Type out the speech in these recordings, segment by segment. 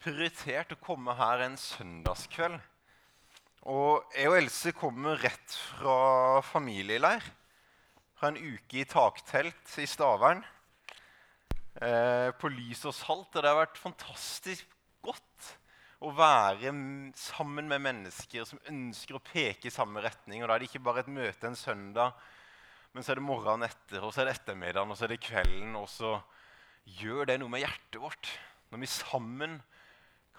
prioritert å komme her en søndagskveld. Og jeg og Else kommer rett fra familieleir. Fra en uke i taktelt i Stavern. Eh, på lys og salt. Og det har vært fantastisk godt å være sammen med mennesker som ønsker å peke i samme retning. Og da er det ikke bare et møte en søndag, men så er det morgenen etter, og så er det ettermiddagen, og så er det kvelden. Og så gjør det noe med hjertet vårt. Når vi sammen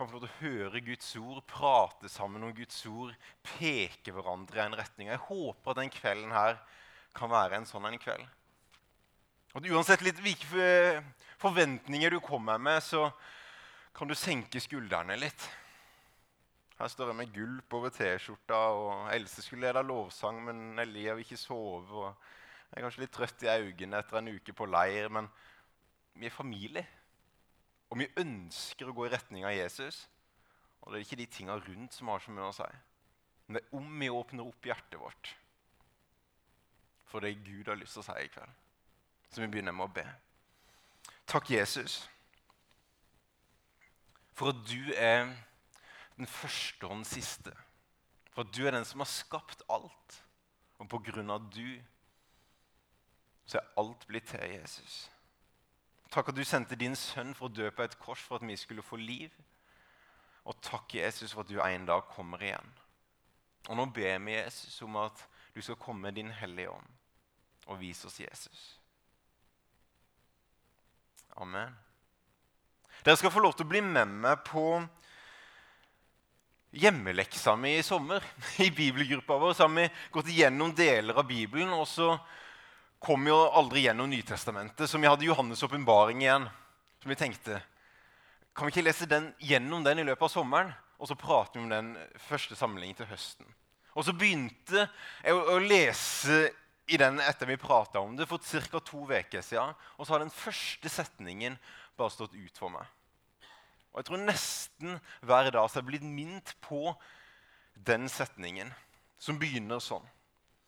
kan få lov til å høre Guds ord, prate sammen om Guds ord, peke hverandre i en retning. Jeg håper at den kvelden her kan være en sånn en kveld. Og Uansett litt hvilke forventninger du kommer med, så kan du senke skuldrene litt. Her står jeg med gulp over T-skjorta, og Else skulle lede lovsang, men Elia vil ikke sove. Jeg er kanskje litt trøtt i øynene etter en uke på leir, men vi er familie. Og vi ønsker å gå i retning av Jesus. Og det er ikke de tinga rundt som har så mye å si. Men det er om vi åpner opp hjertet vårt for det Gud har lyst til å si i kveld. Så vi begynner med å be. Takk, Jesus for at du er den første og den siste. For at du er den som har skapt alt. Og på grunn av du så er alt blitt til Jesus. Takk at du sendte din sønn for å dø på et kors for at vi skulle få liv. Og takk, Jesus, for at du en dag kommer igjen. Og nå ber vi Jesus om at du skal komme med din Hellige Ånd og vise oss Jesus. Amen. Dere skal få lov til å bli med meg på hjemmeleksa mi i sommer. I bibelgruppa vår så har vi gått igjennom deler av Bibelen. Og så kom jo aldri gjennom Nytestamentet, så vi hadde Johannes' åpenbaring igjen. Så vi tenkte kan vi ikke lese den, gjennom den i løpet av sommeren? Og så prater vi om den første samlingen til høsten. Og så begynte jeg å, å lese i den etter vi prata om det for ca. to uker siden. Og så har den første setningen bare stått ut for meg. Og jeg tror nesten hver dag så er jeg blitt minnet på den setningen, som begynner sånn.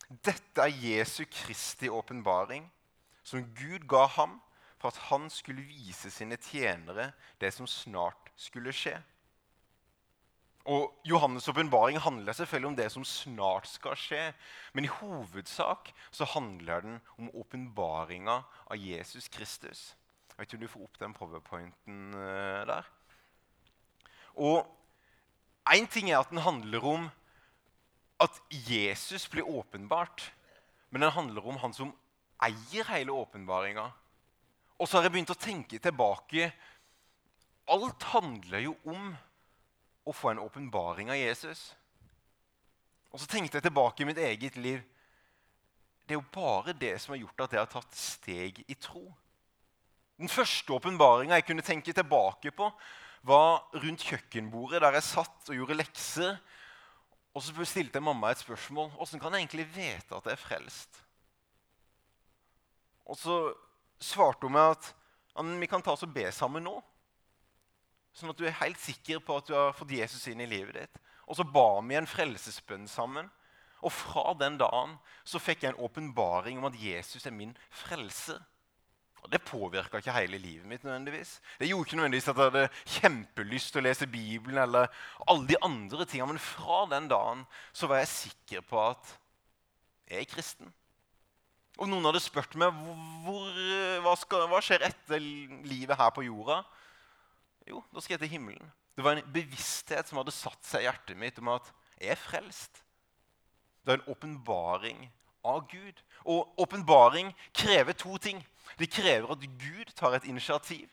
Dette er Jesu Kristi åpenbaring, som Gud ga ham for at han skulle vise sine tjenere det som snart skulle skje. Og Johannes' åpenbaring handler selvfølgelig om det som snart skal skje. Men i hovedsak så handler den om åpenbaringa av Jesus Kristus. Jeg vet ikke om du får opp den powerpointen uh, der. Og Én ting er at den handler om Jesus blir åpenbart. Men den handler om han som eier hele åpenbaringa. Og så har jeg begynt å tenke tilbake. Alt handler jo om å få en åpenbaring av Jesus. Og så tenkte jeg tilbake i mitt eget liv. Det er jo bare det som har gjort at jeg har tatt steg i tro. Den første åpenbaringa jeg kunne tenke tilbake på, var rundt kjøkkenbordet der jeg satt og gjorde lekser. Og så stilte mamma et spørsmål. Åssen kan jeg egentlig vite at jeg er frelst? Og så svarte hun meg at vi kan ta oss og be sammen nå. Sånn at du er helt sikker på at du har fått Jesus inn i livet ditt. Og så ba vi en frelsesbønn sammen. Og fra den dagen så fikk jeg en åpenbaring om at Jesus er min frelser. Og Det påvirka ikke hele livet mitt. nødvendigvis. Det gjorde ikke nødvendigvis at jeg hadde kjempelyst til å lese Bibelen. eller alle de andre tingene, Men fra den dagen så var jeg sikker på at jeg er kristen. Og noen hadde spurt meg hvor, hva, skal, hva skjer etter livet her på jorda. Jo, da skal jeg til himmelen. Det var en bevissthet som hadde satt seg i hjertet mitt om at jeg er frelst. Det er en åpenbaring av Gud. Og åpenbaring krever to ting. Det krever at Gud tar et initiativ,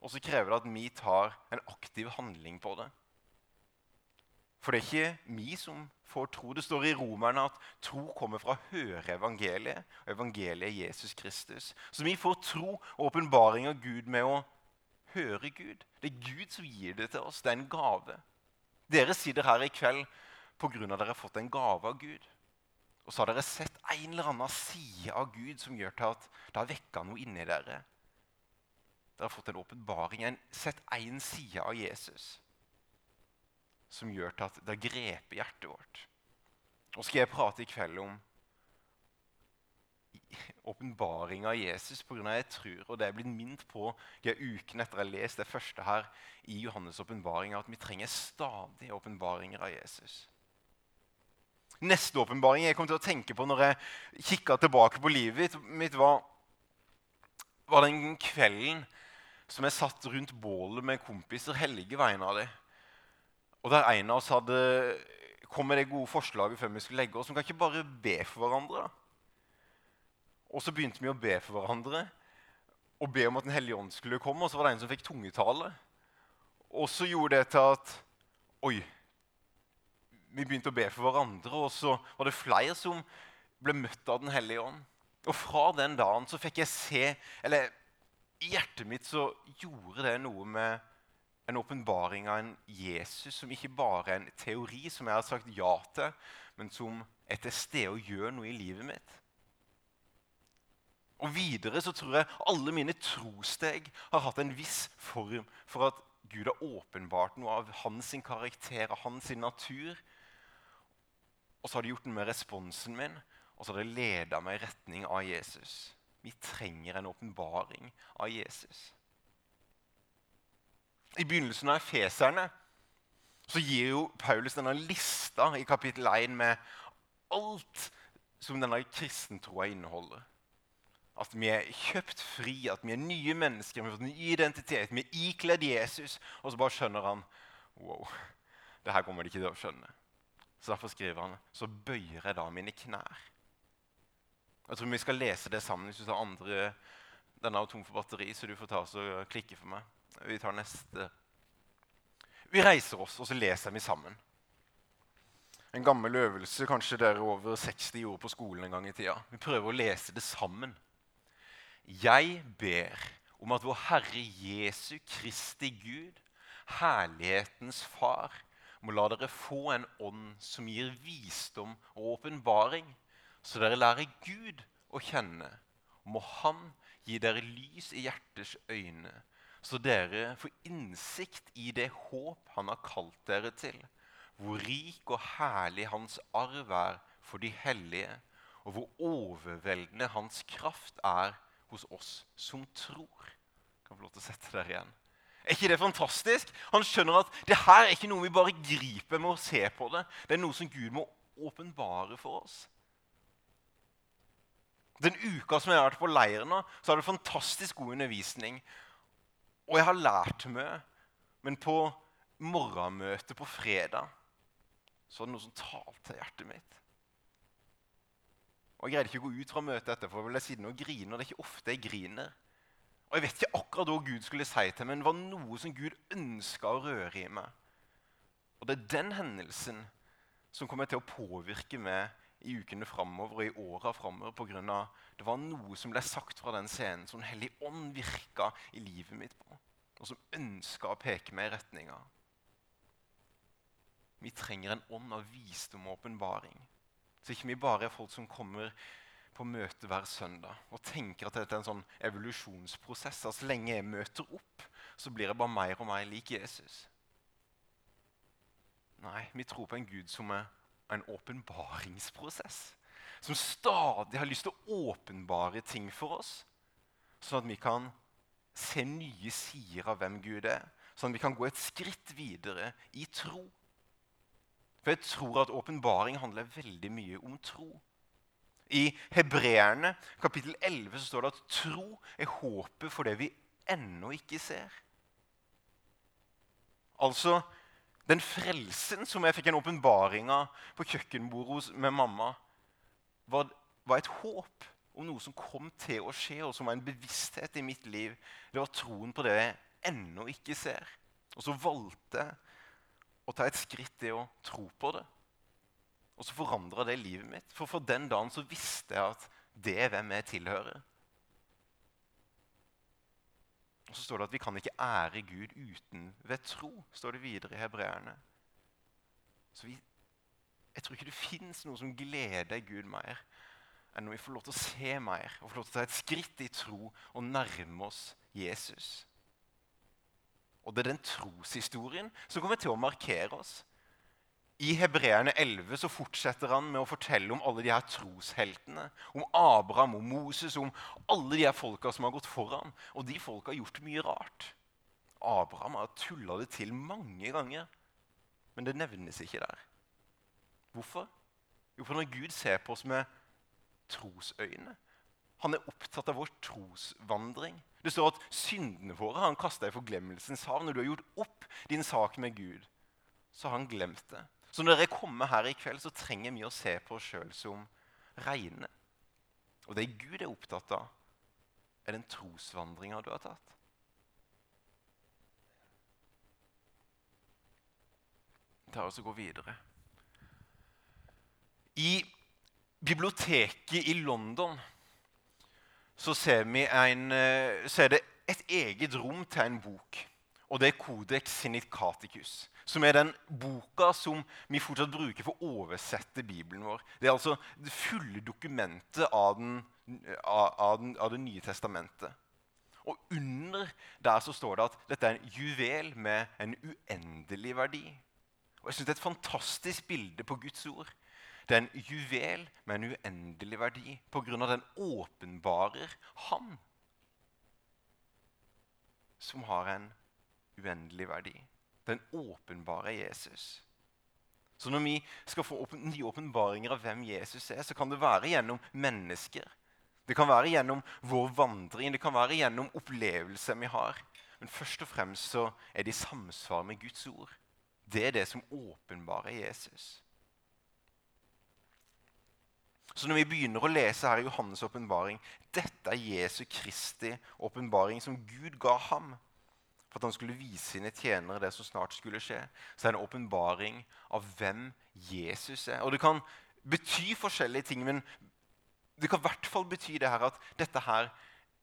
og så krever det at vi tar en aktiv handling på det. For det er ikke vi som får tro. Det står i Romerne at tro kommer fra å høre evangeliet, og evangeliet Jesus Kristus. Så vi får tro og åpenbaring av Gud med å høre Gud. Det er Gud som gir det til oss. Det er en gave. Dere sitter her i kveld pga. at dere har fått en gave av Gud. Og så har dere sett en eller annen side av Gud som gjør til at det har vekka noe inni dere. Dere har fått en åpenbaring, sett én side av Jesus som gjør til at det har grepet hjertet vårt. Og skal jeg prate i kveld om åpenbaringa av Jesus pga. jeg tror, og det er blitt minnet på de ukene etter jeg har lest det første her i Johannes' åpenbaring, at vi trenger stadig åpenbaringer av Jesus. Neste åpenbaring jeg kom til å tenke på når jeg kikka tilbake på livet mitt, var, var den kvelden som jeg satt rundt bålet med kompiser, hellige vegne av dem. Og der en av oss hadde kom med det gode forslaget før vi skulle legge oss. Vi kan ikke bare be for hverandre. Og så begynte vi å be for hverandre og be om at Den hellige ånd skulle komme. Og så var det en som fikk tungetale. Og så gjorde det til at Oi. Vi begynte å be for hverandre, og så var det flere som ble møtt av Den hellige ånd. Og fra den dagen så fikk jeg se Eller i hjertet mitt så gjorde det noe med en åpenbaring av en Jesus som ikke bare er en teori som jeg har sagt ja til, men som er til stede og gjør noe i livet mitt. Og Videre så tror jeg alle mine trosteg har hatt en viss form for at Gud har åpenbart noe av hans karakter og hans natur. Og så har det gjort noe med responsen min, og så har det leda meg i retning av Jesus. Vi trenger en åpenbaring av Jesus. I begynnelsen av Efeserne så gir jo Paulus denne lista i kapittel 1 med alt som denne kristentroa inneholder. At vi er kjøpt fri, at vi er nye mennesker, vi har fått ny identitet, vi er ikledd Jesus. Og så bare skjønner han wow, det her kommer de ikke til å skjønne. Så Derfor skriver han så bøyer jeg da mine knær. Jeg tror vi skal lese det sammen. Hvis du tar andre, Den er tom for batteri, så du får ta oss og klikke for meg. Vi tar neste. Vi reiser oss, og så leser vi sammen. En gammel øvelse kanskje dere over 60 gjorde på skolen en gang i tida. Vi prøver å lese det sammen. Jeg ber om at vår Herre Jesu Kristi Gud, herlighetens Far, må la dere få en ånd som gir visdom og åpenbaring, så dere lærer Gud å kjenne. Må Han gi dere lys i hjerters øyne, så dere får innsikt i det håp han har kalt dere til, hvor rik og herlig hans arv er for de hellige, og hvor overveldende hans kraft er hos oss som tror. Jeg Kan få lov til å sette dere igjen. Er ikke det fantastisk? Han skjønner at det her er ikke noe vi bare griper med å se på det. Det er noe som Gud må åpenbare for oss. Den uka som jeg har vært på leiren, nå, så har det fantastisk god undervisning og jeg har lært mye. Men på morgenmøtet på fredag så var det noe som talte hjertet mitt. Og Jeg greide ikke å gå ut fra møtet etterpå, for jeg sitter og griner. Det er ikke ofte jeg griner. Og Jeg vet ikke akkurat hva Gud skulle si til meg, men det var noe som Gud ønska å røre i meg. Og Det er den hendelsen som kommer til å påvirke meg i ukene framover og i åra framover pga. det var noe som ble sagt fra den scenen som Den hellige ånd virka i livet mitt på, og som ønska å peke meg i retninga. Vi trenger en ånd av visdom og åpenbaring. Så ikke vi bare er folk som kommer på møte hver søndag og tenker at dette er en sånn evolusjonsprosess. At så lenge jeg møter opp, så blir jeg bare mer og mer lik Jesus. Nei, vi tror på en Gud som er en åpenbaringsprosess. Som stadig har lyst til å åpenbare ting for oss, sånn at vi kan se nye sider av hvem Gud er. Sånn at vi kan gå et skritt videre i tro. For jeg tror at åpenbaring handler veldig mye om tro. I Hebreerne kapittel 11 så står det at tro er håpet for det vi ennå ikke ser. Altså den frelsen som jeg fikk en åpenbaring av på kjøkkenbordet med mamma, var, var, et håp om noe som kom til å skje, og som var en bevissthet i mitt liv. Det var troen på det jeg ennå ikke ser. Og så valgte jeg å ta et skritt i å tro på det. Og så forandra det livet mitt. For for den dagen så visste jeg at det er hvem jeg tilhører. Og så står det at vi kan ikke ære Gud uten ved tro, står det videre i hebreerne. Så vi, jeg tror ikke det fins noe som gleder Gud mer enn når vi får lov til å se mer og får lov til å ta et skritt i tro og nærme oss Jesus. Og det er den troshistorien som kommer til å markere oss I Hebreerne 11 så fortsetter han med å fortelle om alle de her trosheltene. Om Abraham og Moses, om alle de her folka som har gått foran. Og de folka har gjort mye rart. Abraham har tulla det til mange ganger, men det nevnes ikke der. Hvorfor? Jo, for når Gud ser på oss med trosøyne Han er opptatt av vår trosvandring. Det står at syndene våre har han kasta i forglemmelsens hav. Når du har gjort opp din sak med Gud, så har han glemt det. Så når dere kommer her i kveld, så trenger vi å se på oss sjøl som reine. Og det Gud er opptatt av, er den trosvandringa du har tatt. Ta oss og gå videre. I biblioteket i London så vi en, eh, så er det et eget rom til en bok. Og det er Codex Sinitcaticus, som er den boka som vi fortsatt bruker for å oversette Bibelen vår. Det er altså det fulle dokumentet av, den, av, av, den, av Det nye testamentet. Og under der så står det at dette er en juvel med en uendelig verdi. Og jeg synes Det er et fantastisk bilde på Guds ord. Det er en juvel med en uendelig verdi pga. den åpenbarer Han som har en uendelig verdi. Den åpenbare Jesus. Så når vi skal få nye åpenbaringer av hvem Jesus er, så kan det være gjennom mennesker. Det kan være gjennom vår vandring, det kan være gjennom opplevelser vi har. Men først og fremst så er det i samsvar med Guds ord. Det er det som åpenbarer Jesus. Så når vi begynner å lese her i Johannes' åpenbaring Dette er Jesu Kristi åpenbaring som Gud ga ham for at han skulle vise sine tjenere det som snart skulle skje. Så er det en åpenbaring av hvem Jesus er. Og Det kan bety forskjellige ting, men det kan i hvert fall bety det her at dette her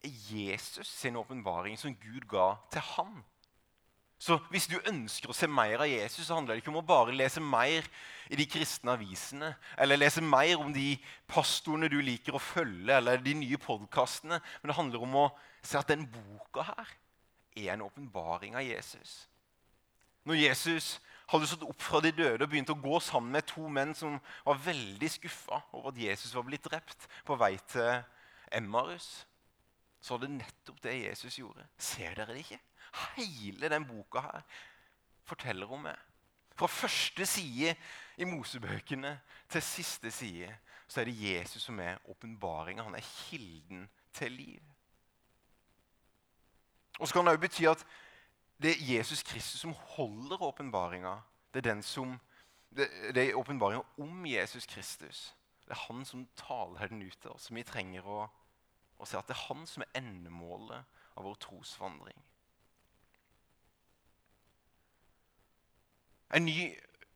er Jesus sin åpenbaring som Gud ga til ham. Så hvis du ønsker å se mer av Jesus, så handler det ikke om å bare lese mer i de kristne avisene, eller lese mer om de pastorene du liker å følge, eller de nye podkastene. Men det handler om å se at den boka her er en åpenbaring av Jesus. Når Jesus hadde stått opp fra de døde og begynte å gå sammen med to menn som var veldig skuffa over at Jesus var blitt drept på vei til Emmaus, så var det nettopp det Jesus gjorde. Ser dere det ikke? Hele den boka her forteller om meg. Fra første side i Mosebøkene til siste side så er det Jesus som er åpenbaringa. Han er kilden til liv. Og så kan det òg bety at det er Jesus Kristus som holder åpenbaringa. Det er den som, det, det er åpenbaringa om Jesus Kristus. Det er han som taler den ut til oss. Vi trenger å, å se at det er han som er endemålet av vår trosvandring. en ny,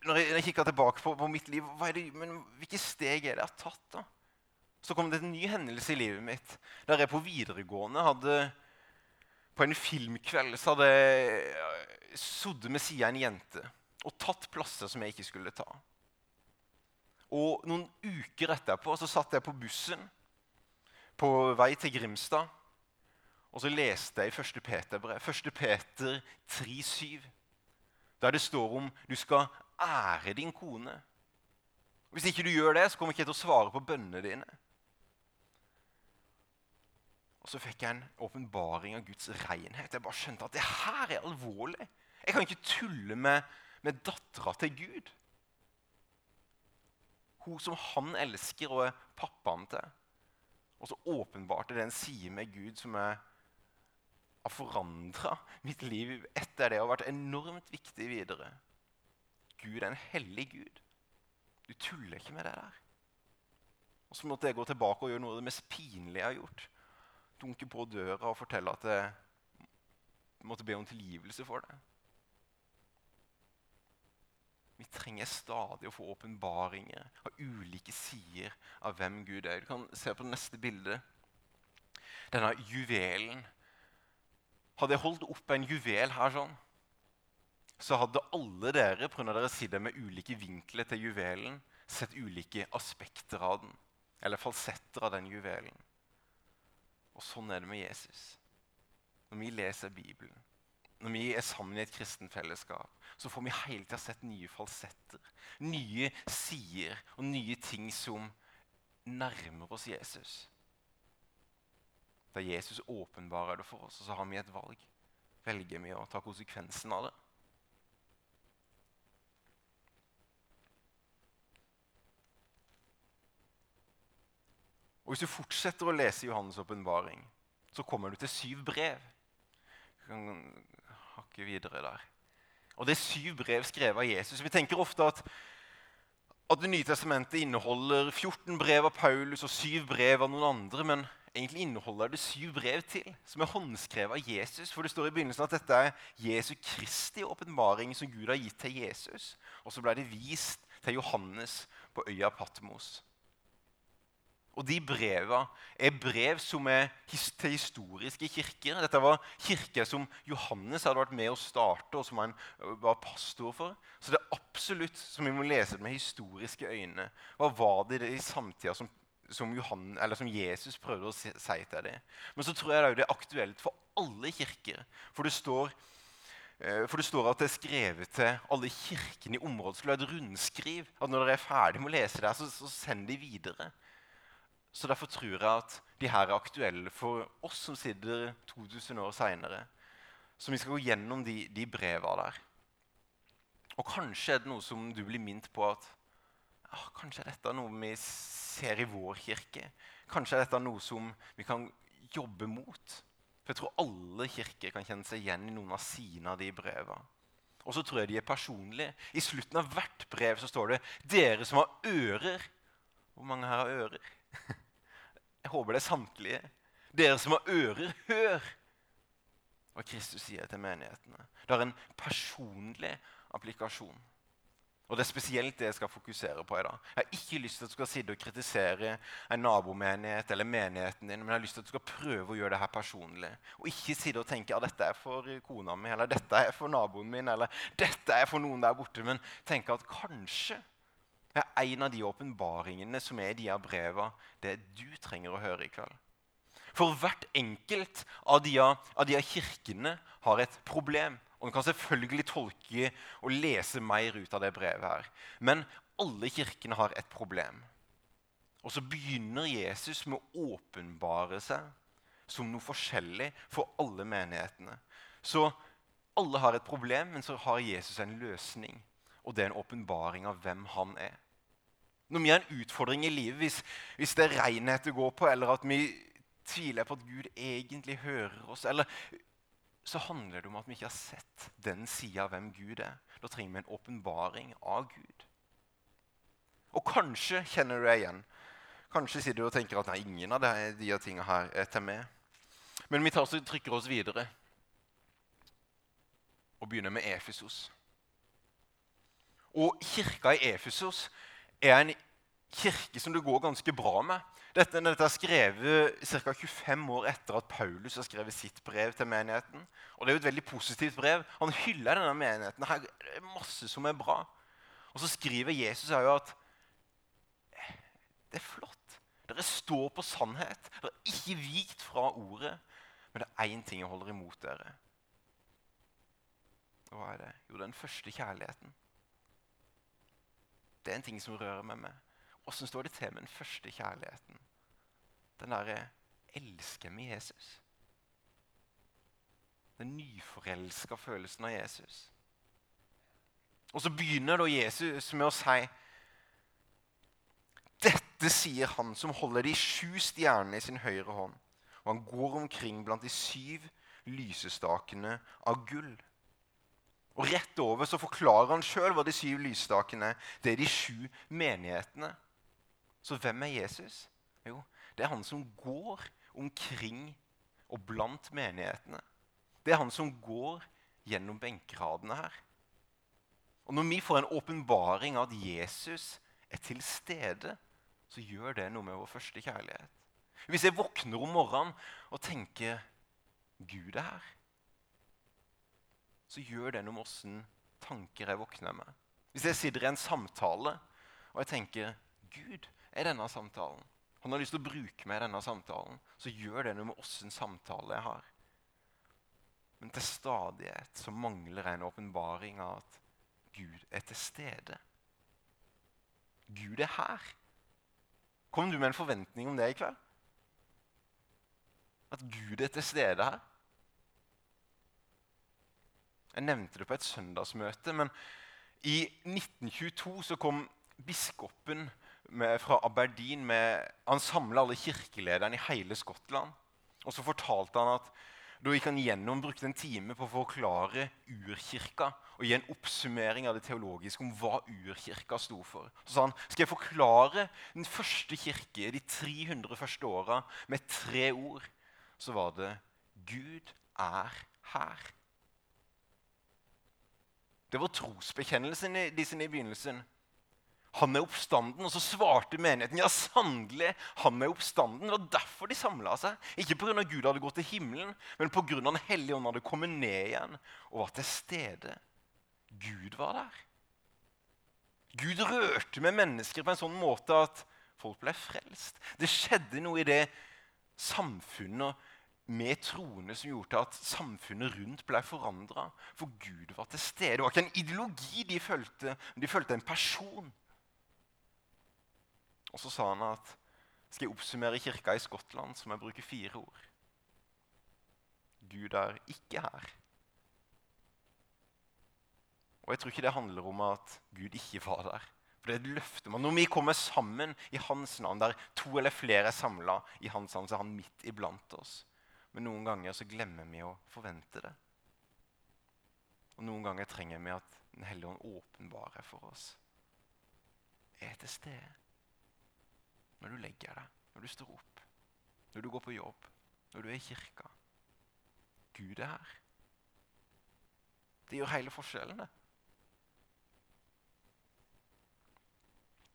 når jeg, jeg kikker tilbake på, på, mitt liv, det, men hvilke steg er det jeg har tatt? da? Så kom det en ny hendelse i livet mitt. Der jeg på videregående hadde På en filmkveld så hadde jeg sittet ved sida av en jente og tatt plasser som jeg ikke skulle ta. Og Noen uker etterpå så satt jeg på bussen på vei til Grimstad. Og så leste jeg 1. Peter-brev. 1. Peter 3,7 der det står om du skal ære din kone. Hvis ikke du gjør det, så kommer jeg ikke til å svare på bønnene dine. Og så fikk jeg en åpenbaring av Guds renhet. Jeg bare skjønte at det her er alvorlig. Jeg kan ikke tulle med, med dattera til Gud. Hun som han elsker og er pappaen til. Og så åpenbarte det en side med Gud som er har forandra mitt liv etter det og vært enormt viktig videre. Gud er en hellig Gud. Du tuller ikke med det der. Og så måtte jeg gå tilbake og gjøre noe av det mest pinlige jeg har gjort. Dunke på døra og fortelle at jeg måtte be om tilgivelse for det. Vi trenger stadig å få åpenbaringer av ulike sider av hvem Gud er. Du kan se på det neste bildet. Denne juvelen hadde jeg holdt opp en juvel her sånn, så hadde alle dere av dere sitter med ulike vinkler til juvelen, sett ulike aspekter av den. Eller falsetter av den juvelen. Og sånn er det med Jesus. Når vi leser Bibelen, når vi er sammen i et kristent fellesskap, så får vi hele tida sett nye falsetter, nye sider og nye ting som nærmer oss Jesus. Da Jesus åpenbarer det for oss, så har vi et valg. Velger vi å ta konsekvensen av det? Hvis du fortsetter å lese Johannes' åpenbaring, så kommer du til syv brev. Du kan hakke videre der. Og Det er syv brev skrevet av Jesus. Vi tenker ofte at, at Det nye testamentet inneholder 14 brev av Paulus og syv brev av noen andre. Men egentlig inneholder det syv brev til, som er håndskrevet av Jesus. For det står i begynnelsen at dette er Jesu Kristi åpenbaring som Gud har gitt til Jesus. Og så ble det vist til Johannes på øya Patmos. Og de breva er brev som er til historiske kirker. Dette var kirker som Johannes hadde vært med å starte, og som han var pastor for. Så det er absolutt, som vi må lese med historiske øyne, hva var det i samtida som, som, som Jesus prøvde å si, til dem? Men så tror jeg det er aktuelt for alle kirker. For det står for det står at det er skrevet til alle kirkene i området. skulle være et rundskriv. At når dere er ferdig med å lese det, så, så send de videre. Så derfor tror jeg at de her er aktuelle for oss som sitter 2000 år seinere. Så vi skal gå gjennom de, de breva der. Og kanskje er det noe som du blir minnet på at ah, Kanskje er dette noe vi ser i vår kirke. Kanskje er dette noe som vi kan jobbe mot. For jeg tror alle kirker kan kjenne seg igjen i noen av sine av de breva. Og så tror jeg de er personlige. I slutten av hvert brev så står det 'Dere som har ører'. Hvor mange her har ører? Jeg håper det er samtlige. Dere som har ører, hør hva Kristus sier til menighetene. Det er en personlig applikasjon. Og Det er spesielt det jeg skal fokusere på i dag. Jeg har ikke lyst til at du skal sitte og kritisere en nabomenighet eller menigheten din, men jeg har lyst til at du skal prøve å gjøre det her personlig. Og ikke sitte og tenke at dette er for kona mi, eller dette er for naboen min, eller dette er for noen der borte. Men tenke at kanskje er en av de åpenbaringene som er i de her breva, det du trenger å høre i kveld. For hvert enkelt av de, av de kirkene har et problem. Og En kan selvfølgelig tolke og lese mer ut av det brevet. her. Men alle kirkene har et problem. Og så begynner Jesus med å åpenbare seg som noe forskjellig for alle menighetene. Så alle har et problem, men så har Jesus en løsning. Og det er en åpenbaring av hvem han er. Når vi har en utfordring i livet, hvis, hvis det er renhet det går på, eller at vi tviler på at Gud egentlig hører oss, eller, så handler det om at vi ikke har sett den sida av hvem Gud er. Da trenger vi en åpenbaring av Gud. Og kanskje kjenner du deg igjen. Kanskje sitter du og tenker at nei, ingen av de, de tingene her er til meg. Men vi tar og trykker oss videre og begynner med Efesos. Og kirka i Efesos er en kirke som det går ganske bra med. Dette, dette er skrevet ca. 25 år etter at Paulus har skrevet sitt brev til menigheten. Og Det er jo et veldig positivt brev. Han hyller denne menigheten. Her er masse som er bra. Og så skriver Jesus jo at det er flott. Dere står på sannhet. Dere er ikke vikt fra ordet. Men det er én ting jeg holder imot dere. Hva er det? Jo, den første kjærligheten. Det er en ting som rører meg med. Åssen står det til med den første kjærligheten? Den derre Elsker med Jesus? Den nyforelska følelsen av Jesus. Og så begynner da Jesus med å si Dette sier han som holder de sju stjernene i sin høyre hånd, og han går omkring blant de syv lysestakene av gull. Og Rett over så forklarer han sjøl hva de syv lysstakene det er de sju menighetene. Så hvem er Jesus? Jo, det er han som går omkring og blant menighetene. Det er han som går gjennom benkeradene her. Og Når vi får en åpenbaring av at Jesus er til stede, så gjør det noe med vår første kjærlighet. Hvis jeg våkner om morgenen og tenker Gud er her så gjør det noe med åssen tanker jeg våkner med. Hvis jeg sitter i en samtale og jeg tenker Gud er denne samtalen, han har lyst til å bruke meg i denne samtalen, så gjør det noe med åssen samtale jeg har. Men til stadighet så mangler jeg en åpenbaring av at Gud er til stede. Gud er her. Kom du med en forventning om det i kveld? At Gud er til stede her? Jeg nevnte det på et søndagsmøte, men i 1922 så kom biskopen med, fra Aberdeen med, Han samla alle kirkelederne i hele Skottland. Og så fortalte han at da gikk han gjennom, brukte en time på å forklare urkirka og gi en oppsummering av det teologiske om hva urkirka sto for. Så sa han skal jeg forklare den første kirke, de 300 første åra, med tre ord. Så var det Gud er her. Det var trosbekjennelsen de sine i begynnelsen. Han er oppstanden. Og så svarte menigheten ja, sannelig, han er oppstanden. Det var derfor de samla seg. Ikke pga. Gud hadde gått til himmelen, men pga. Den hellige ånd hadde kommet ned igjen og var til stede. Gud var der. Gud rørte med mennesker på en sånn måte at folk ble frelst. Det skjedde noe i det samfunnet med troende som gjorde at samfunnet rundt ble forandra. For Gud var til stede. Det var ikke en ideologi de fulgte, men de fulgte en person. Og så sa han at skal jeg oppsummere kirka i Skottland, så må jeg bruke fire ord. Gud er ikke her. Og jeg tror ikke det handler om at Gud ikke var der. For det er et løfte man. Når vi kommer sammen i Hans navn, der to eller flere er samla i Hans navn, så er Han midt iblant oss. Men noen ganger så glemmer vi å forvente det. Og noen ganger trenger vi at Den hellige ånd åpenbarer for oss. Er til stede når du legger deg, når du står opp, når du går på jobb, når du er i kirka. Gud er her. Det gjør hele forskjellen, det.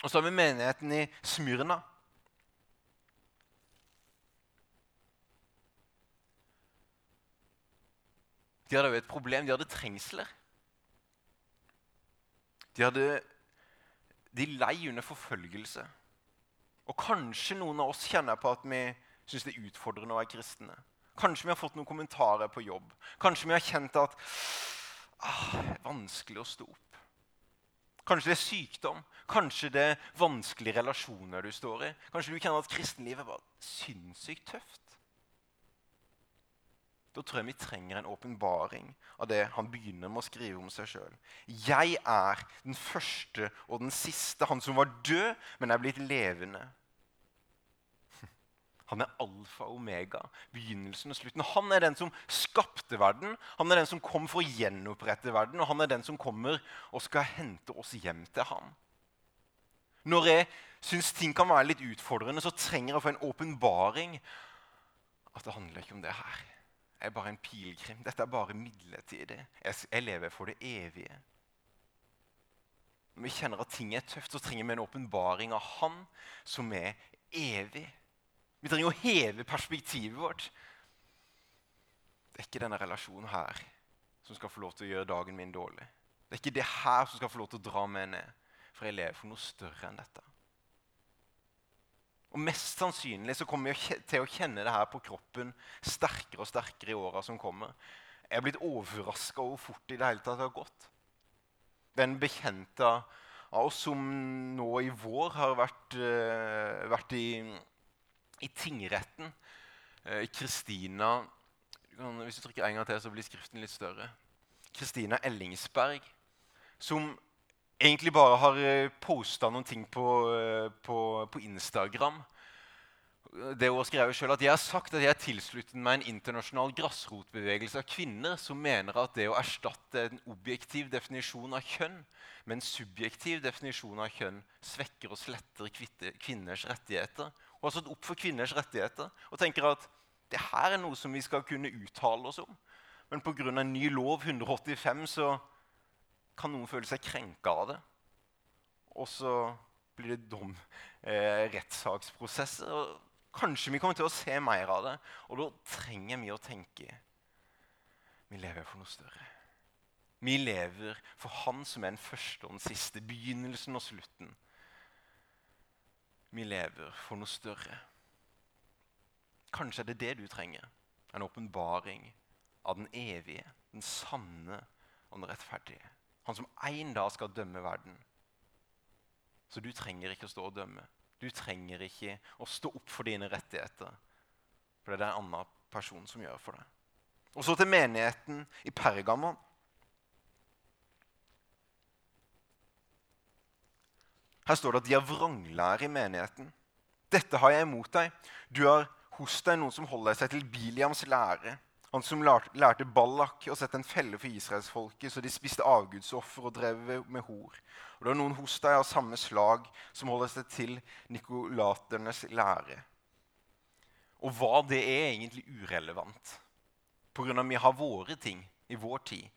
Og så har vi menigheten i Smyrna. De hadde jo et problem. De hadde trengsler. De hadde De lei under forfølgelse. Og kanskje noen av oss kjenner på at vi syns det er utfordrende å være kristne. Kanskje vi har fått noen kommentarer på jobb. Kanskje vi har kjent at ah, det er vanskelig å stå opp. Kanskje det er sykdom. Kanskje det er vanskelige relasjoner du står i. Kanskje du kjenner at kristenlivet var sinnssykt tøft. Da tror jeg vi trenger en åpenbaring av det han begynner med å skrive om seg sjøl. Jeg er den første og den siste, han som var død, men er blitt levende. Han er alfa og omega, begynnelsen og slutten. Han er den som skapte verden, han er den som kom for å gjenopprette verden, og han er den som kommer og skal hente oss hjem til ham. Når jeg syns ting kan være litt utfordrende, så trenger jeg å få en åpenbaring at det handler ikke om det her. Er bare en pilegrim. Dette er bare midlertidig. Jeg lever for det evige. Når vi kjenner at ting er tøft, så trenger vi en åpenbaring av Han som er evig. Vi trenger å heve perspektivet vårt. Det er ikke denne relasjonen her som skal få lov til å gjøre dagen min dårlig. Det er ikke det her som skal få lov til å dra meg ned, for jeg lever for noe større enn dette. Og Mest sannsynlig så kommer vi til å kjenne det her på kroppen sterkere og sterkere i åra som kommer. Jeg er blitt overraska over hvor fort i det hele tatt har gått. Den bekjente av oss som nå i vår har vært, uh, vært i i tingretten. Kristina Kristina Hvis du trykker en gang til, så blir skriften litt større. Kristina Ellingsberg, som egentlig bare har eh, posta noen ting på, eh, på, på Instagram. Det hun skrev selv at Jeg har sagt at jeg har tilsluttet meg en internasjonal grasrotbevegelse av kvinner som mener at det å erstatte en objektiv definisjon av kjønn med en subjektiv definisjon av kjønn svekker og sletter kvinners rettigheter og har stått opp for kvinners rettigheter og tenker at det her er noe som vi skal kunne uttale oss om. Men pga. ny lov, 185, så kan noen føle seg krenka av det. Og så blir det dom, eh, rettssaksprosesser. og Kanskje vi kommer til å se mer av det. Og da trenger vi å tenke vi lever for noe større. Vi lever for Han som er den første og den siste, begynnelsen og slutten vi lever for noe større. Kanskje er det det du trenger. En åpenbaring av den evige, den sanne og den rettferdige. Han som en dag skal dømme verden. Så du trenger ikke å stå og dømme. Du trenger ikke å stå opp for dine rettigheter. For det er det en annen person som gjør for deg. Og så til menigheten i Pergamon. Her står det at de har vranglære i menigheten. Dette har jeg imot deg. Du har hos deg noen som holder seg til Biliams lære. Han som lærte Ballak å sette en felle for israelsfolket, så de spiste avgudsoffer og drev med hor. Og det var noen hos deg av samme slag som holder seg til nikolaternes lære. Og hva det er egentlig urelevant, pga. vi har våre ting i vår tid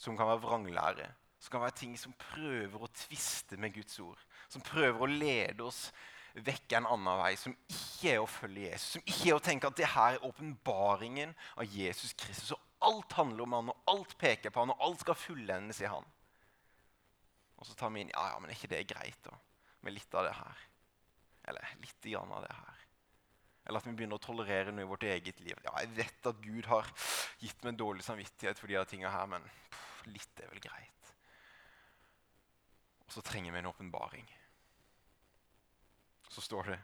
som kan være vranglære. Som kan være ting som prøver å tviste med Guds ord. Som prøver å lede oss vekk en annen vei, som ikke er å følge Jesus. Som ikke er å tenke at det her er åpenbaringen av Jesus Kristus. Og alt handler om han, og alt peker på han, og alt skal fullendes i han. Og så tar vi inn ja, ja, men er ikke det greit da, med litt av det her? Eller litt grann av det her. Eller at vi begynner å tolerere noe i vårt eget liv. Ja, jeg vet at Gud har gitt meg dårlig samvittighet for de tingene her, men pff, litt er vel greit. Og så trenger vi en åpenbaring så står det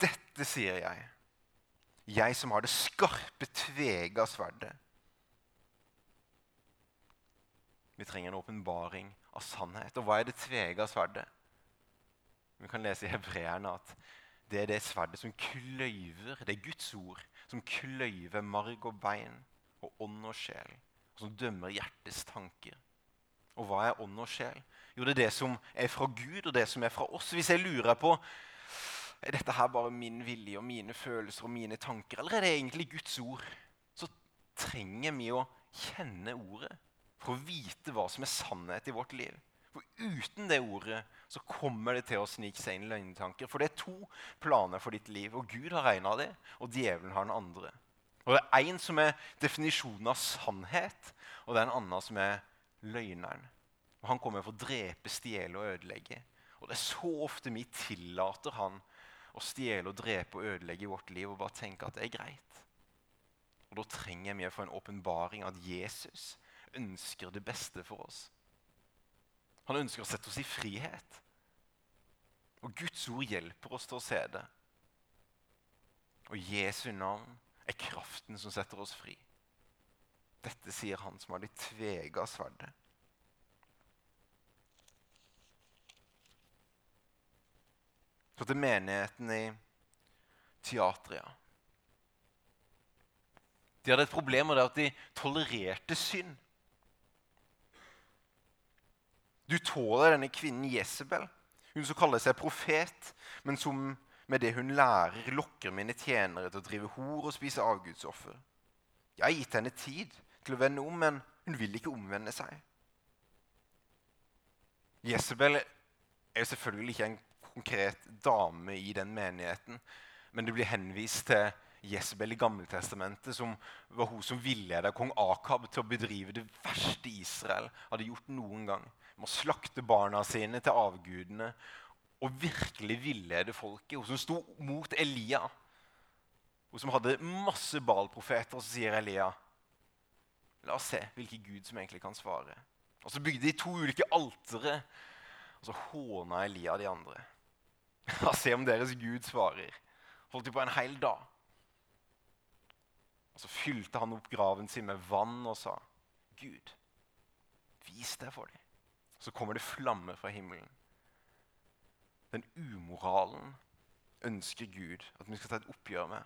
Dette sier jeg, jeg som har det skarpe, tvega sverdet. Vi trenger en åpenbaring av sannhet. Og hva er det tvega sverdet? Vi kan lese i hebreerne at det er det sverdet som kløyver. Det er Guds ord som kløyver marg og bein og ånd og sjel. Og som dømmer hjertets tanker. Og hva er ånd og sjel? Jo, det er det som er fra Gud, og det som er fra oss. Hvis jeg lurer på er dette her bare min vilje og mine følelser og mine tanker, eller er det egentlig Guds ord, så trenger vi å kjenne ordet for å vite hva som er sannhet i vårt liv. For uten det ordet så kommer det til å snike seg inn løgntanker. For det er to planer for ditt liv, og Gud har en av dem, og djevelen har den andre. Og Det er én som er definisjonen av sannhet, og det er en annen som er løgneren. Og Han kommer for å drepe, stjele og ødelegge. Og Det er så ofte vi tillater han å stjele, og drepe og ødelegge i vårt liv og bare tenke at det er greit. Og Da trenger vi å få en åpenbaring at Jesus ønsker det beste for oss. Han ønsker å sette oss i frihet. Og Guds ord hjelper oss til å se det. Og Jesu navn er kraften som setter oss fri. Dette sier han som har det tvega sverdet. Så til menigheten i Teatria. De hadde et problem med det at de tolererte synd. Du tåler denne kvinnen Jesabel, hun som kaller seg profet, men som med det hun lærer, lokker mine tjenere til å drive hor og spise avgudsoffer. Jeg har gitt henne tid til å vende om, men hun vil ikke omvende seg. Jesabel er selvfølgelig ikke en konkret dame i den menigheten. Men det blir henvist til Jesbel i Gammeltestamentet, som var hun som villeda kong Akab til å bedrive det verste Israel hadde gjort noen gang. Med å slakte barna sine til avgudene og virkelig villede folket. Hun som sto mot Elia. Hun som hadde masse Baal-profeter. Og så sier Elia La oss se hvilken gud som egentlig kan svare. Og Så bygde de to ulike altere, og så håna Elia de andre. og se om deres Gud svarer. Holdt de på en hel dag. Og Så fylte han opp graven sin med vann og sa, 'Gud, vis deg for dem.' Så kommer det flammer fra himmelen. Den umoralen ønsker Gud at vi skal ta et oppgjør med.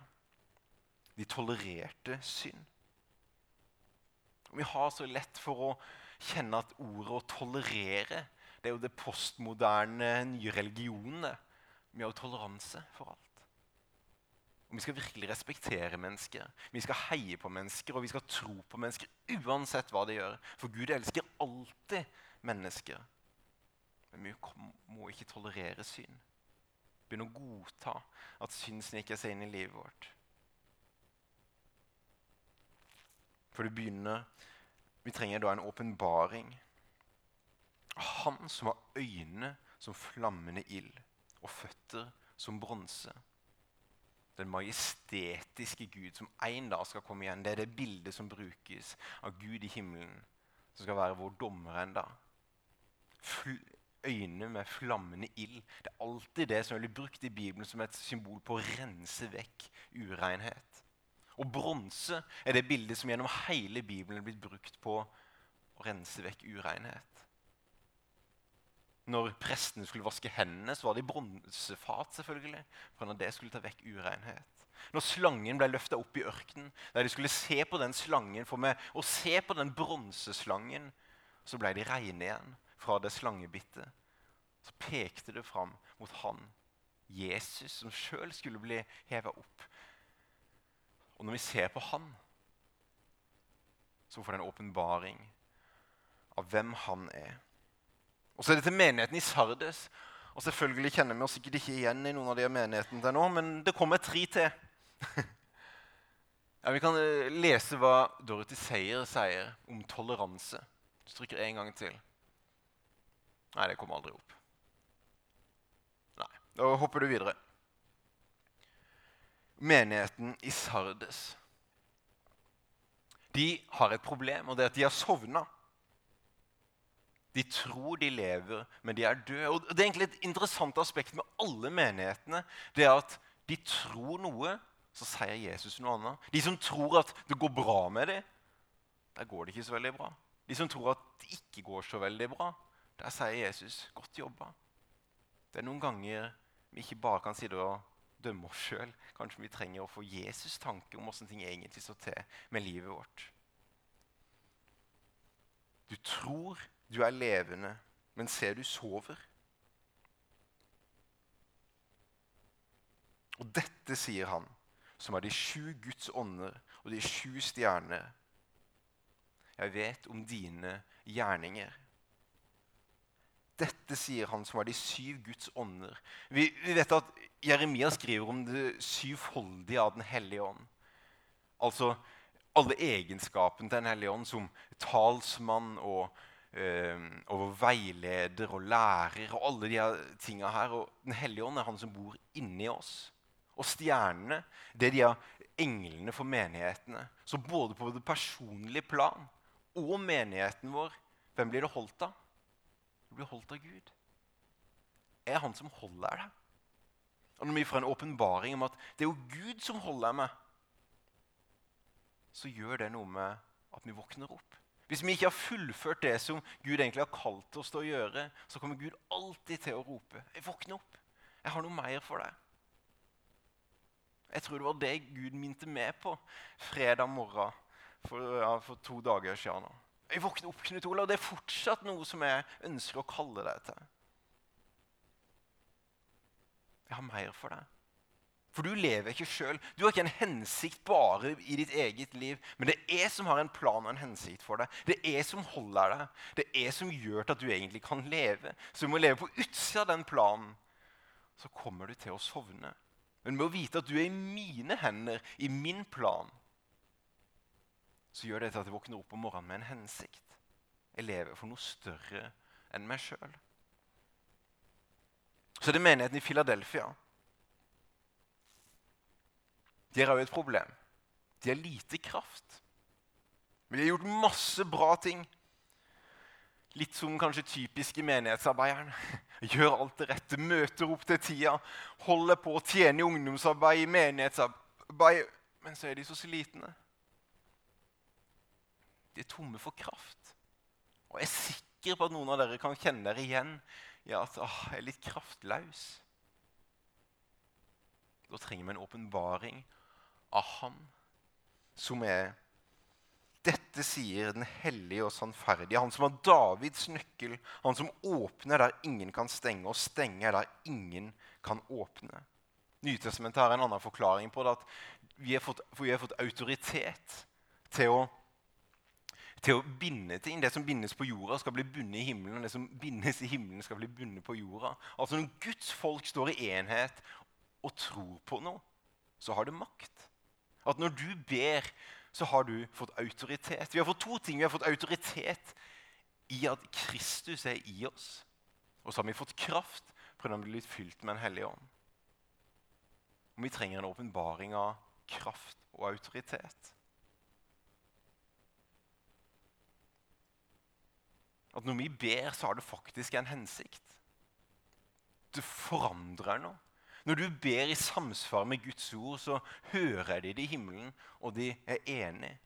De tolererte synd. Vi har så lett for å kjenne at ordet 'å tolerere' det er jo det postmoderne nye religionen. Vi har toleranse for alt. Vi skal virkelig respektere mennesker. Vi skal heie på mennesker, og vi skal tro på mennesker uansett hva de gjør. For Gud elsker alltid mennesker. Men vi må ikke tolerere synd. Begynne å godta at synd sniker seg inn i livet vårt. For det begynner Vi trenger da en åpenbaring. Han som har øyne som flammende ild og føtter som bronse. Den majestetiske Gud som en dag skal komme igjen. Det er det bildet som brukes av Gud i himmelen, som skal være vår dommer en dag. Øyne med flammende ild. Det er alltid det som blir brukt i Bibelen som et symbol på å rense vekk urenhet. Og bronse er det bildet som gjennom hele Bibelen er blitt brukt på å rense vekk urenhet. Når prestene skulle vaske hendene, så var det i bronsefat. selvfølgelig, for når det skulle ta vekk urenhet. Når slangen ble løfta opp i ørkenen, der de skulle se på den slangen For med å se på den bronseslangen, så ble de reine igjen fra det slangebittet. Så pekte det fram mot han, Jesus, som sjøl skulle bli heva opp. Og når vi ser på han, så får det en åpenbaring av hvem han er. Og så er det til menigheten i Sardes. Og selvfølgelig kjenner vi oss sikkert ikke igjen i noen av de menighetene til nå, men det kommer tre til. ja, vi kan eh, lese hva Dorothy Seier sier om toleranse. Du trykker en gang til. Nei, det kommer aldri opp. Nei, Da hopper du videre. Menigheten i Sardes de har et problem, og det er at de har sovna. De tror de lever, men de er døde. Og det er egentlig et interessant aspekt med alle menighetene. det er at De tror noe, så sier Jesus noe annet. De som tror at det går bra med dem, der går det ikke så veldig bra. De som tror at det ikke går så veldig bra, der sier Jesus 'godt jobba'. Det er noen ganger vi ikke bare kan sitte og dømme oss sjøl. Kanskje vi trenger å få Jesus' tanke om hvordan ting egentlig står til med livet vårt. Du tror du er levende, men ser du sover. Og dette sier han, som er de sju Guds ånder og de sju stjerner. Jeg vet om dine gjerninger. Dette sier han som er de syv Guds ånder. Vi, vi vet at Jeremia skriver om det syvfoldige av Den hellige ånd. Altså alle egenskapene til Den hellige ånd som talsmann og eh, og veileder og lærer og alle de tinga her. Og Den hellige ånd er han som bor inni oss. Og stjernene det er de englene for menighetene. Så både på det personlige plan og menigheten vår, hvem blir det holdt av? Det blir holdt av Gud. Er han som holder deg. Og når vi får en åpenbaring om at det er jo Gud som holder meg, så gjør det noe med at vi våkner opp. Hvis vi ikke har fullført det som Gud egentlig har kalt oss til å gjøre, så kommer Gud alltid til å rope 'Våkne opp! Jeg har noe mer for deg.' Jeg tror det var det Gud minte meg på fredag morgen for, ja, for to dager siden. Nå. Jeg våkner opp, Knut Olav. Det er fortsatt noe som jeg ønsker å kalle deg til. Jeg har mer for deg. For du lever ikke sjøl. Du har ikke en hensikt bare i ditt eget liv. Men det er jeg som har en plan og en hensikt for deg. Det er jeg som holder deg. Det er jeg som gjør at du egentlig kan leve. Så du må leve på utsida av den planen. Så kommer du til å sovne. Men med å vite at du er i mine hender, i min plan, så gjør det til at jeg våkner opp om morgenen med en hensikt. Jeg lever for noe større enn meg sjøl. Så det er menigheten i Philadelphia. De har òg et problem. De har lite kraft. Men de har gjort masse bra ting. Litt som kanskje typiske menighetsarbeideren. Gjør alt det rette, møter opp til tida, holder på å tjene i ungdomsarbeid, i menighetsarbeid. Men så er de så slitne. De er tomme for kraft. Og jeg er sikker på at noen av dere kan kjenne dere igjen i ja, at åh, jeg er litt kraftløs. Da trenger vi en åpenbaring av Han som er Dette sier den hellige og sannferdige, han som har Davids nøkkel, han som åpner der ingen kan stenge, og stenger der ingen kan åpne. Nytestamentet har en annen forklaring på det. at Vi har fått, vi har fått autoritet til å, til å binde ting. Det som bindes på jorda, skal bli bundet i himmelen. og Det som bindes i himmelen, skal bli bundet på jorda. Altså Når Guds folk står i enhet og tror på noe, så har det makt. At når du ber, så har du fått autoritet. Vi har fått to ting. Vi har fått autoritet i at Kristus er i oss. Og så har vi fått kraft fordi han blir fylt med en hellig ånd. Og vi trenger en åpenbaring av kraft og autoritet. At når vi ber, så har det faktisk en hensikt. Det forandrer noe. Når du ber i samsvar med Guds ord, så hører de det i himmelen, og de er enige.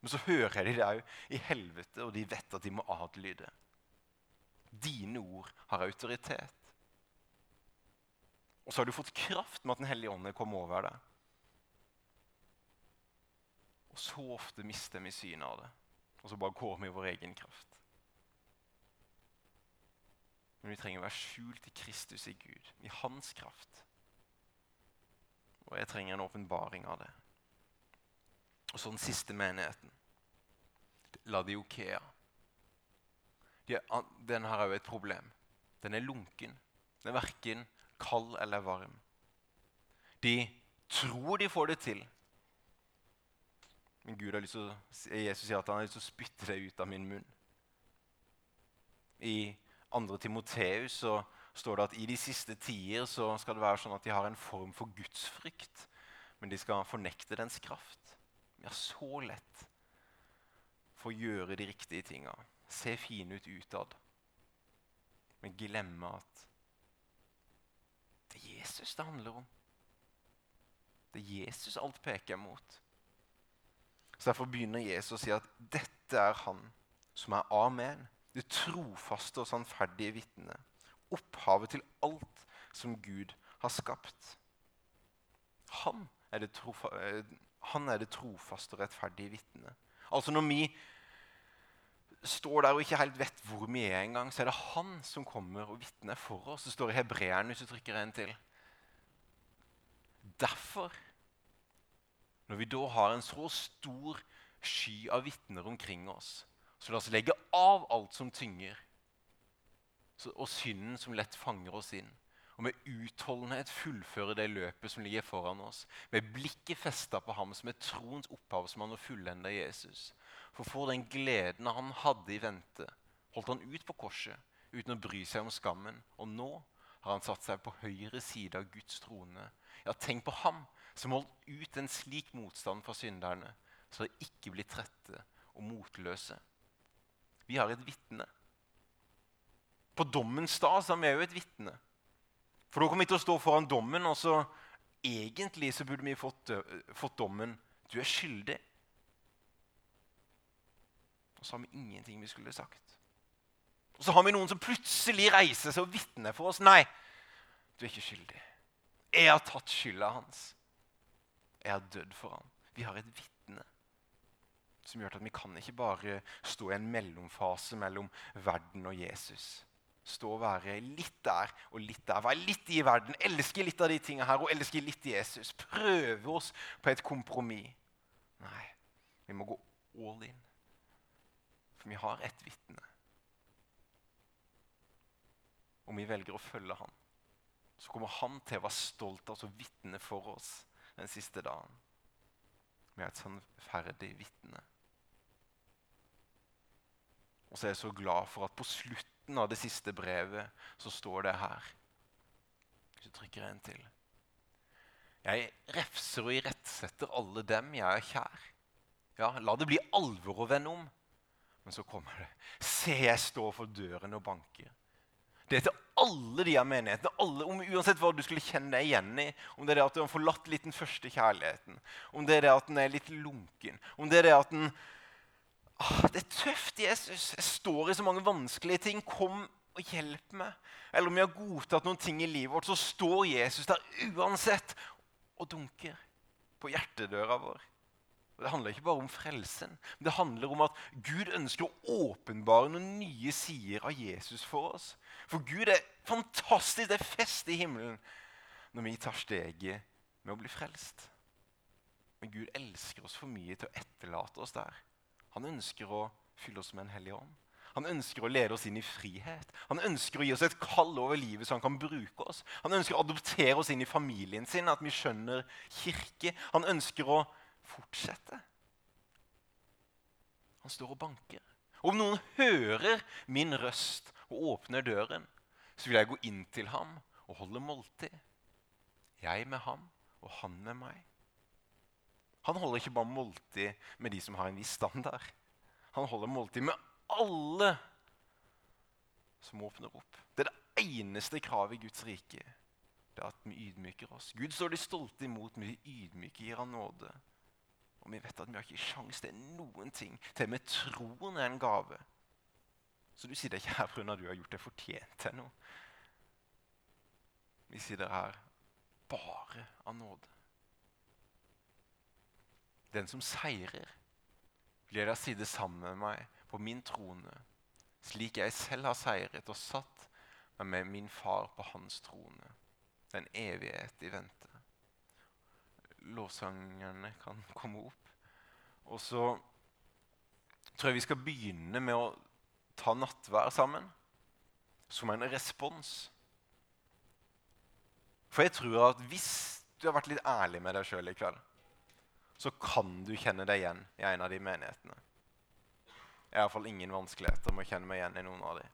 Men så hører de det òg i helvete, og de vet at de må adlyde. Dine ord har autoritet. Og så har du fått kraft med at Den hellige ånd er kommet over deg. Og så ofte mister vi synet av det, og så bare går vi i vår egen kraft. Men vi trenger å være skjult i Kristus i Gud, i hans kraft. Og jeg trenger en åpenbaring av det. Og så den siste menigheten. Ladiokea. Den har òg et problem. Den er lunken. Den er verken kald eller varm. De tror de får det til. Men Gud har lyst til å, Jesus sier at han har lyst til å spytte det ut av min munn. I 2. Timoteus så står det at i de siste tider så skal det være sånn at de har en form for gudsfrykt, men de skal fornekte dens kraft. Har så lett for å gjøre de riktige tinga, se fine ut utad, men glemme at det er Jesus det handler om. Det er Jesus alt peker mot. Så Derfor begynner Jesus å si at dette er han som er amen, det trofaste og sannferdige vitnet opphavet til alt som Gud har skapt. Han er det, trofa, eh, han er det trofaste og rettferdige vitnet. Altså Når vi står der og ikke helt vet hvor vi er engang, så er det han som kommer og vitner for oss. Det står i Hebreeren, hvis du trykker en til. Derfor, når vi da har en så stor sky av vitner omkring oss, så la oss legge av alt som tynger og synden som lett fanger oss inn. Og med utholdenhet fullføre det løpet som ligger foran oss. Med blikket festa på ham som er troens opphavsmann og fullender Jesus. For for den gleden han hadde i vente, holdt han ut på korset uten å bry seg om skammen. Og nå har han satt seg på høyre side av Guds trone. Ja, tenk på ham som holdt ut en slik motstand fra synderne, så de ikke blir trette og motløse. Vi har et vitne på dommens dag så er vi òg et vitne. For da kommer vi til å stå foran dommen, og så egentlig så burde vi fått, fått dommen du er skyldig. Og så har vi ingenting vi skulle sagt. Og så har vi noen som plutselig reiser seg og vitner for oss. Nei, du er ikke skyldig. Jeg har tatt skylda hans. Jeg har dødd for ham. Vi har et vitne som gjør at vi kan ikke bare stå i en mellomfase mellom verden og Jesus stå og være litt der og litt der. Være litt i verden, elske litt av de tingene her og elske litt Jesus. Prøve oss på et kompromiss. Nei, vi må gå all in. For vi har ett vitne. Om vi velger å følge han, så kommer han til å være stolt av oss og vitne for oss den siste dagen. Vi er et sannferdig vitne. Og så er jeg så glad for at på slutt slutten av det siste brevet så står det her Hvis du trykker en til Jeg refser og irettsetter alle dem jeg er kjær. Ja, la det bli alvor å vende om. Men så kommer det. Se, jeg står for døren og banker. Det er til alle de av menighetene, alle, om, uansett hva du skulle kjenne deg igjen i. Om det er det at du har forlatt litt den første kjærligheten, om det er det at den er litt lunken, om det er det at den Ah, det er tøft, Jesus. Jeg står i så mange vanskelige ting. Kom og hjelp meg. Eller om vi har godtatt noen ting i livet vårt, så står Jesus der uansett og dunker på hjertedøra vår. Og det handler ikke bare om frelsen, men det handler om at Gud ønsker å åpenbare noen nye sider av Jesus for oss. For Gud er fantastisk, det er fest i himmelen når vi tar steget med å bli frelst. Men Gud elsker oss for mye til å etterlate oss der. Han ønsker å fylle oss med en hellig ånd. Han ønsker å lede oss inn i frihet. Han ønsker å gi oss et kall over livet så han kan bruke oss. Han ønsker å adoptere oss inn i familien sin, at vi skjønner kirke. Han ønsker å fortsette. Han står og banker. Om noen hører min røst og åpner døren, så vil jeg gå inn til ham og holde måltid. Jeg med ham og han med meg. Han holder ikke bare måltid med de som har en viss standard. Han holder måltid med alle som åpner opp. Det er det eneste kravet i Guds rike. Det er at vi ydmyker oss. Gud står de stolte imot, men vi ydmyker gir han nåde. Og vi vet at vi har ikke sjans til noen ting. Til og med troen er en gave. Så du sitter ikke her pga. du har gjort deg fortjent til noe. Vi sitter her bare av nåde. Den som seirer, blir da sitte sammen med meg på min trone, slik jeg selv har seiret og satt meg med min far på hans trone. Den evighet i vente. Lovsangerne kan komme opp. Og så tror jeg vi skal begynne med å ta nattvær sammen som en respons. For jeg tror at hvis du har vært litt ærlig med deg sjøl i kveld, så kan du kjenne deg igjen i en av de menighetene. Jeg har iallfall ingen vanskeligheter med å kjenne meg igjen i noen av de.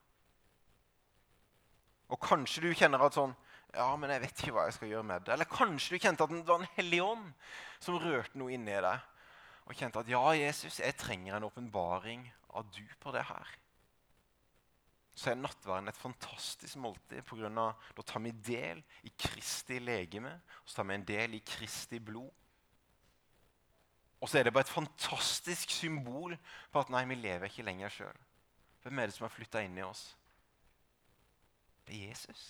Og kanskje du kjenner at sånn Ja, men jeg vet ikke hva jeg skal gjøre med det. Eller kanskje du kjente at det var en hellig ånd som rørte noe inni deg. Og kjente at ja, Jesus, jeg trenger en åpenbaring av du på det her så er nattverden et fantastisk måltid. På grunn av, da tar vi del i Kristi legeme, og så tar vi en del i Kristi blod. Og så er det bare et fantastisk symbol på at nei, vi lever ikke lenger sjøl. Hvem er det som har flytta inn i oss? Det er Jesus.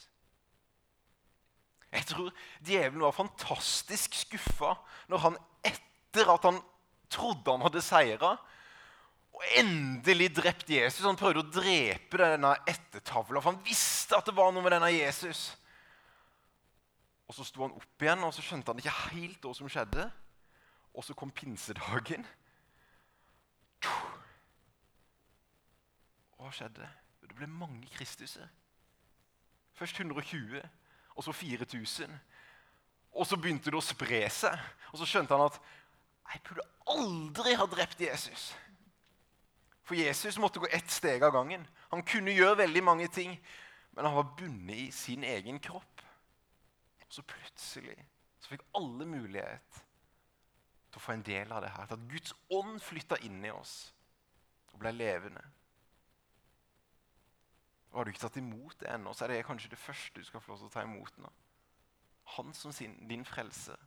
Jeg tror djevelen var fantastisk skuffa når han etter at han trodde han hadde seira, og endelig drept Jesus. Han prøvde å drepe denne ettertavla, for han visste at det var noe med denne Jesus. Og Så sto han opp igjen, og så skjønte han ikke helt hva som skjedde. Og så kom pinsedagen. Hva skjedde? Det ble mange Kristuser. Først 120, og så 4000. Og så begynte det å spre seg. Og så skjønte han at jeg burde aldri ha drept Jesus. For Jesus måtte gå ett steg av gangen. Han kunne gjøre veldig mange ting, men han var bundet i sin egen kropp. Og så plutselig så fikk alle mulighet til å få en del av det her. Til at Guds ånd flytta inn i oss og ble levende. Og Har du ikke tatt imot det ennå, så er det kanskje det første du skal få lov til å ta imot nå. Han som sin, din frelser.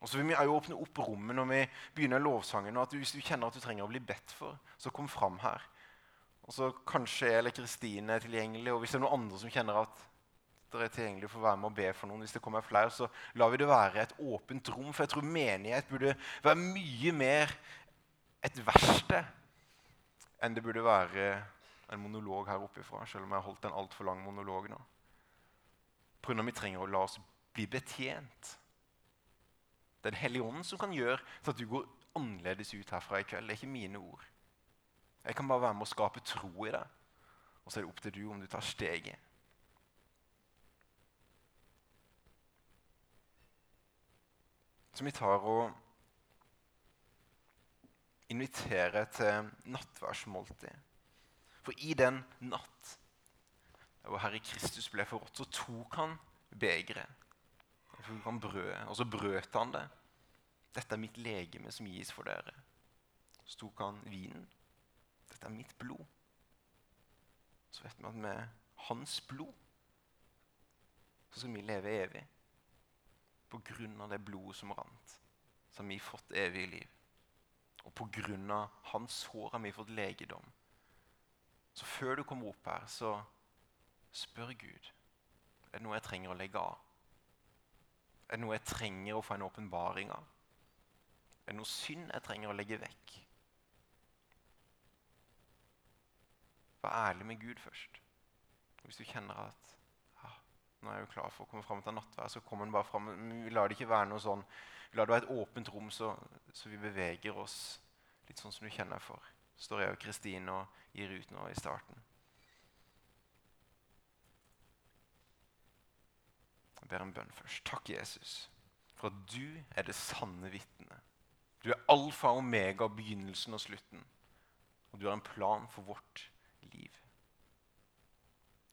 Og så vil vi også åpne opp rommet når vi begynner lovsangen. og at Hvis du kjenner at du trenger å bli bedt for, så kom fram her. Og så Kanskje jeg eller Kristine er tilgjengelig, og hvis det er noen andre som kjenner at dere er tilgjengelig for å være med og be for noen, hvis det kommer flere, så lar vi det være et åpent rom. For jeg tror menighet burde være mye mer et verksted enn det burde være en monolog her oppe ifra, selv om jeg har holdt en altfor lang monolog nå. Pga. vi trenger å la oss bli betjent Det er den hellige ånden som kan gjøre så at du går annerledes ut herfra i kveld. Det er ikke mine ord. Jeg kan bare være med å skape tro i deg. Og så er det opp til du om du tar steget. Så vi tar og inviterer til nattværsmåltid. For i den natt hvor Herre Kristus ble forrådt, så tok han begeret og så brøt han det. Dette er mitt legeme som gis for dere. Så tok han vinen. Dette er mitt blod. Så vet vi at med hans blod så skal vi leve evig. Av det blodet som rant, så har vi fått evig liv. Og av hans hår har vi fått legedom. Så før du kommer opp her, så spør Gud er det noe jeg trenger å legge av. Er det noe jeg trenger å få en åpenbaring av? Er det noe synd jeg trenger å legge vekk? Vær ærlig med Gud først. Hvis du kjenner at nå er jeg jo klar for å komme fram til nattvær, så kommer den bare fram. Vi lar det ikke være noe sånn, vi lar det være et åpent rom, så, så vi beveger oss litt sånn som du kjenner for. står jeg og Kristine og gir ut nå i starten. Jeg ber en bønn først. Takk, Jesus, for at du er det sanne vitnet. Du er alfa og omega, begynnelsen og slutten. Og du har en plan for vårt liv.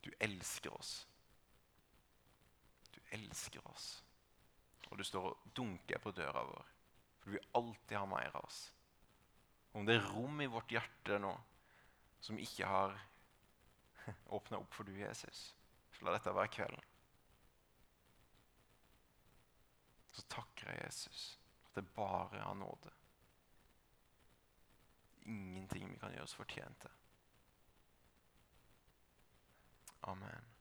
Du elsker oss. Elsker oss. Og du står og dunker på døra vår. For du vil alltid ha mer av oss. Om det er rom i vårt hjerte nå som ikke har åpna opp for du, Jesus, så la dette være kvelden. Så takker jeg Jesus at det bare er nåde. Ingenting vi kan gjøre oss fortjent. Amen.